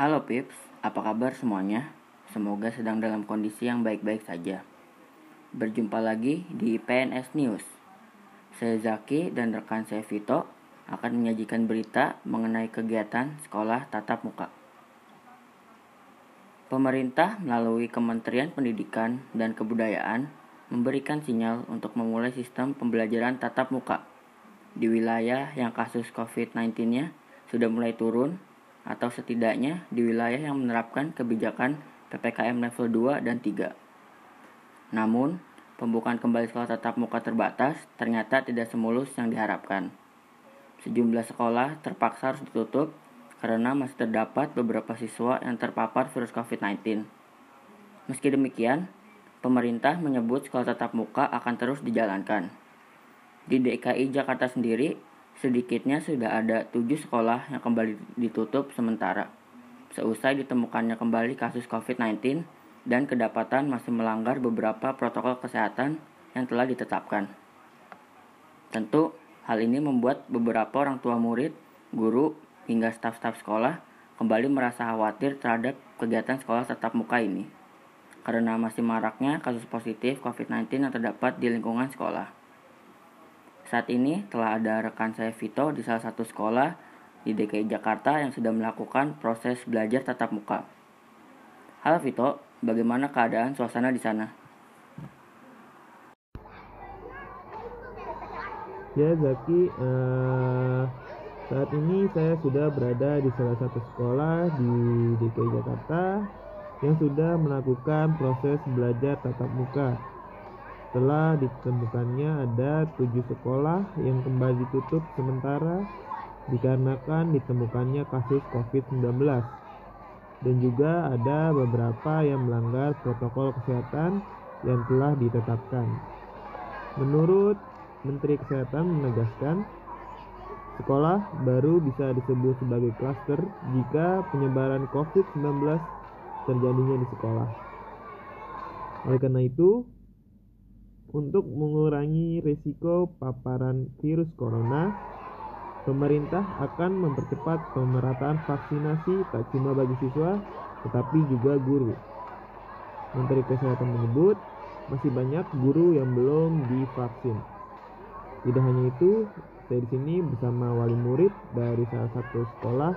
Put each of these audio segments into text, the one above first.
Halo Pips, apa kabar semuanya? Semoga sedang dalam kondisi yang baik-baik saja. Berjumpa lagi di PNS News. Saya Zaki dan rekan saya Vito akan menyajikan berita mengenai kegiatan sekolah tatap muka. Pemerintah melalui Kementerian Pendidikan dan Kebudayaan memberikan sinyal untuk memulai sistem pembelajaran tatap muka di wilayah yang kasus COVID-19-nya sudah mulai turun atau setidaknya di wilayah yang menerapkan kebijakan PPKM level 2 dan 3. Namun, pembukaan kembali sekolah tatap muka terbatas ternyata tidak semulus yang diharapkan. Sejumlah sekolah terpaksa harus ditutup karena masih terdapat beberapa siswa yang terpapar virus COVID-19. Meski demikian, pemerintah menyebut sekolah tatap muka akan terus dijalankan. Di DKI Jakarta sendiri, sedikitnya sudah ada tujuh sekolah yang kembali ditutup sementara seusai ditemukannya kembali kasus COVID-19 dan kedapatan masih melanggar beberapa protokol kesehatan yang telah ditetapkan. Tentu, hal ini membuat beberapa orang tua murid, guru, hingga staf-staf sekolah kembali merasa khawatir terhadap kegiatan sekolah tetap muka ini, karena masih maraknya kasus positif COVID-19 yang terdapat di lingkungan sekolah. Saat ini telah ada rekan saya Vito di salah satu sekolah di DKI Jakarta yang sudah melakukan proses belajar tatap muka. Halo Vito, bagaimana keadaan suasana di sana? Ya Zaki, uh, saat ini saya sudah berada di salah satu sekolah di DKI Jakarta yang sudah melakukan proses belajar tatap muka. Setelah ditemukannya ada tujuh sekolah yang kembali ditutup sementara dikarenakan ditemukannya kasus COVID-19 dan juga ada beberapa yang melanggar protokol kesehatan yang telah ditetapkan. Menurut Menteri Kesehatan menegaskan, sekolah baru bisa disebut sebagai klaster jika penyebaran COVID-19 terjadinya di sekolah. Oleh karena itu, untuk mengurangi risiko paparan virus corona, pemerintah akan mempercepat pemerataan vaksinasi tak cuma bagi siswa, tetapi juga guru. Menteri Kesehatan menyebut masih banyak guru yang belum divaksin. Tidak hanya itu, saya di sini bersama wali murid dari salah satu sekolah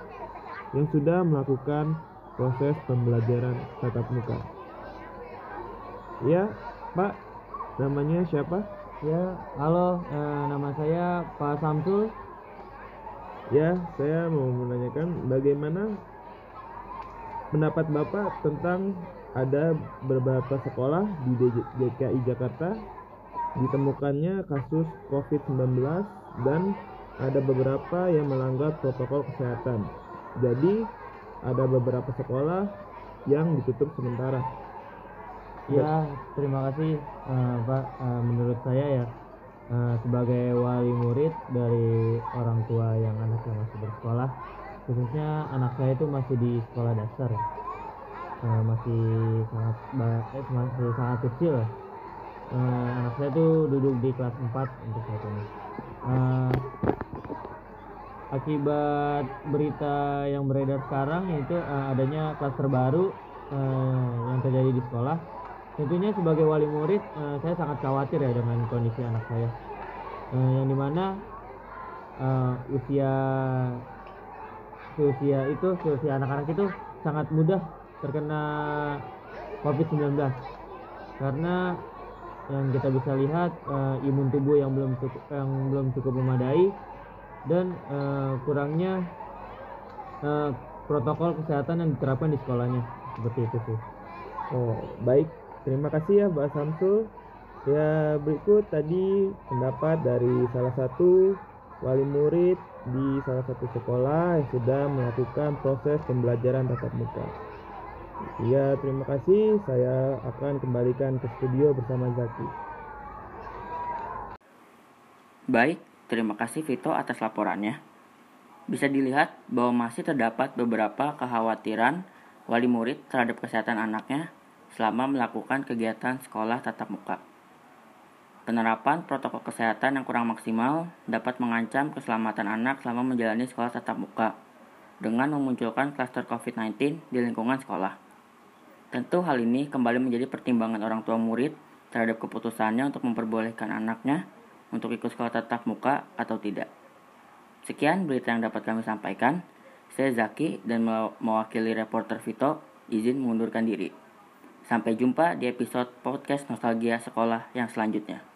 yang sudah melakukan proses pembelajaran tatap muka. Ya, Pak, namanya siapa? Ya, halo, eh, nama saya Pak Samsul Ya, saya mau menanyakan bagaimana pendapat Bapak tentang ada beberapa sekolah di DKI Jakarta ditemukannya kasus COVID-19 dan ada beberapa yang melanggar protokol kesehatan. Jadi, ada beberapa sekolah yang ditutup sementara. Ya, terima kasih uh, Pak. Uh, menurut saya ya uh, sebagai wali murid dari orang tua yang anaknya masih bersekolah khususnya anak saya itu masih di sekolah dasar uh, masih sangat eh, masih sangat kecil uh, anak saya itu duduk di kelas 4 untuk saat ini. Uh, akibat berita yang beredar sekarang yaitu uh, adanya klaster baru uh, yang terjadi di sekolah tentunya sebagai wali murid uh, saya sangat khawatir ya dengan kondisi anak saya. Uh, yang di mana uh, usia usia itu usia anak-anak itu sangat mudah terkena COVID-19 karena yang kita bisa lihat uh, imun tubuh yang belum cukup yang belum cukup memadai dan uh, kurangnya uh, protokol kesehatan yang diterapkan di sekolahnya. Seperti itu sih. Oh baik Terima kasih ya Mbak Samsul. Ya berikut tadi pendapat dari salah satu wali murid di salah satu sekolah yang sudah melakukan proses pembelajaran tatap muka. Ya terima kasih. Saya akan kembalikan ke studio bersama Zaki. Baik, terima kasih Vito atas laporannya. Bisa dilihat bahwa masih terdapat beberapa kekhawatiran wali murid terhadap kesehatan anaknya selama melakukan kegiatan sekolah tatap muka. Penerapan protokol kesehatan yang kurang maksimal dapat mengancam keselamatan anak selama menjalani sekolah tatap muka. dengan memunculkan klaster COVID-19 di lingkungan sekolah. Tentu hal ini kembali menjadi pertimbangan orang tua murid terhadap keputusannya untuk memperbolehkan anaknya untuk ikut sekolah tatap muka atau tidak. Sekian berita yang dapat kami sampaikan. Saya Zaki dan mewakili reporter Vito izin mengundurkan diri. Sampai jumpa di episode podcast Nostalgia Sekolah yang selanjutnya.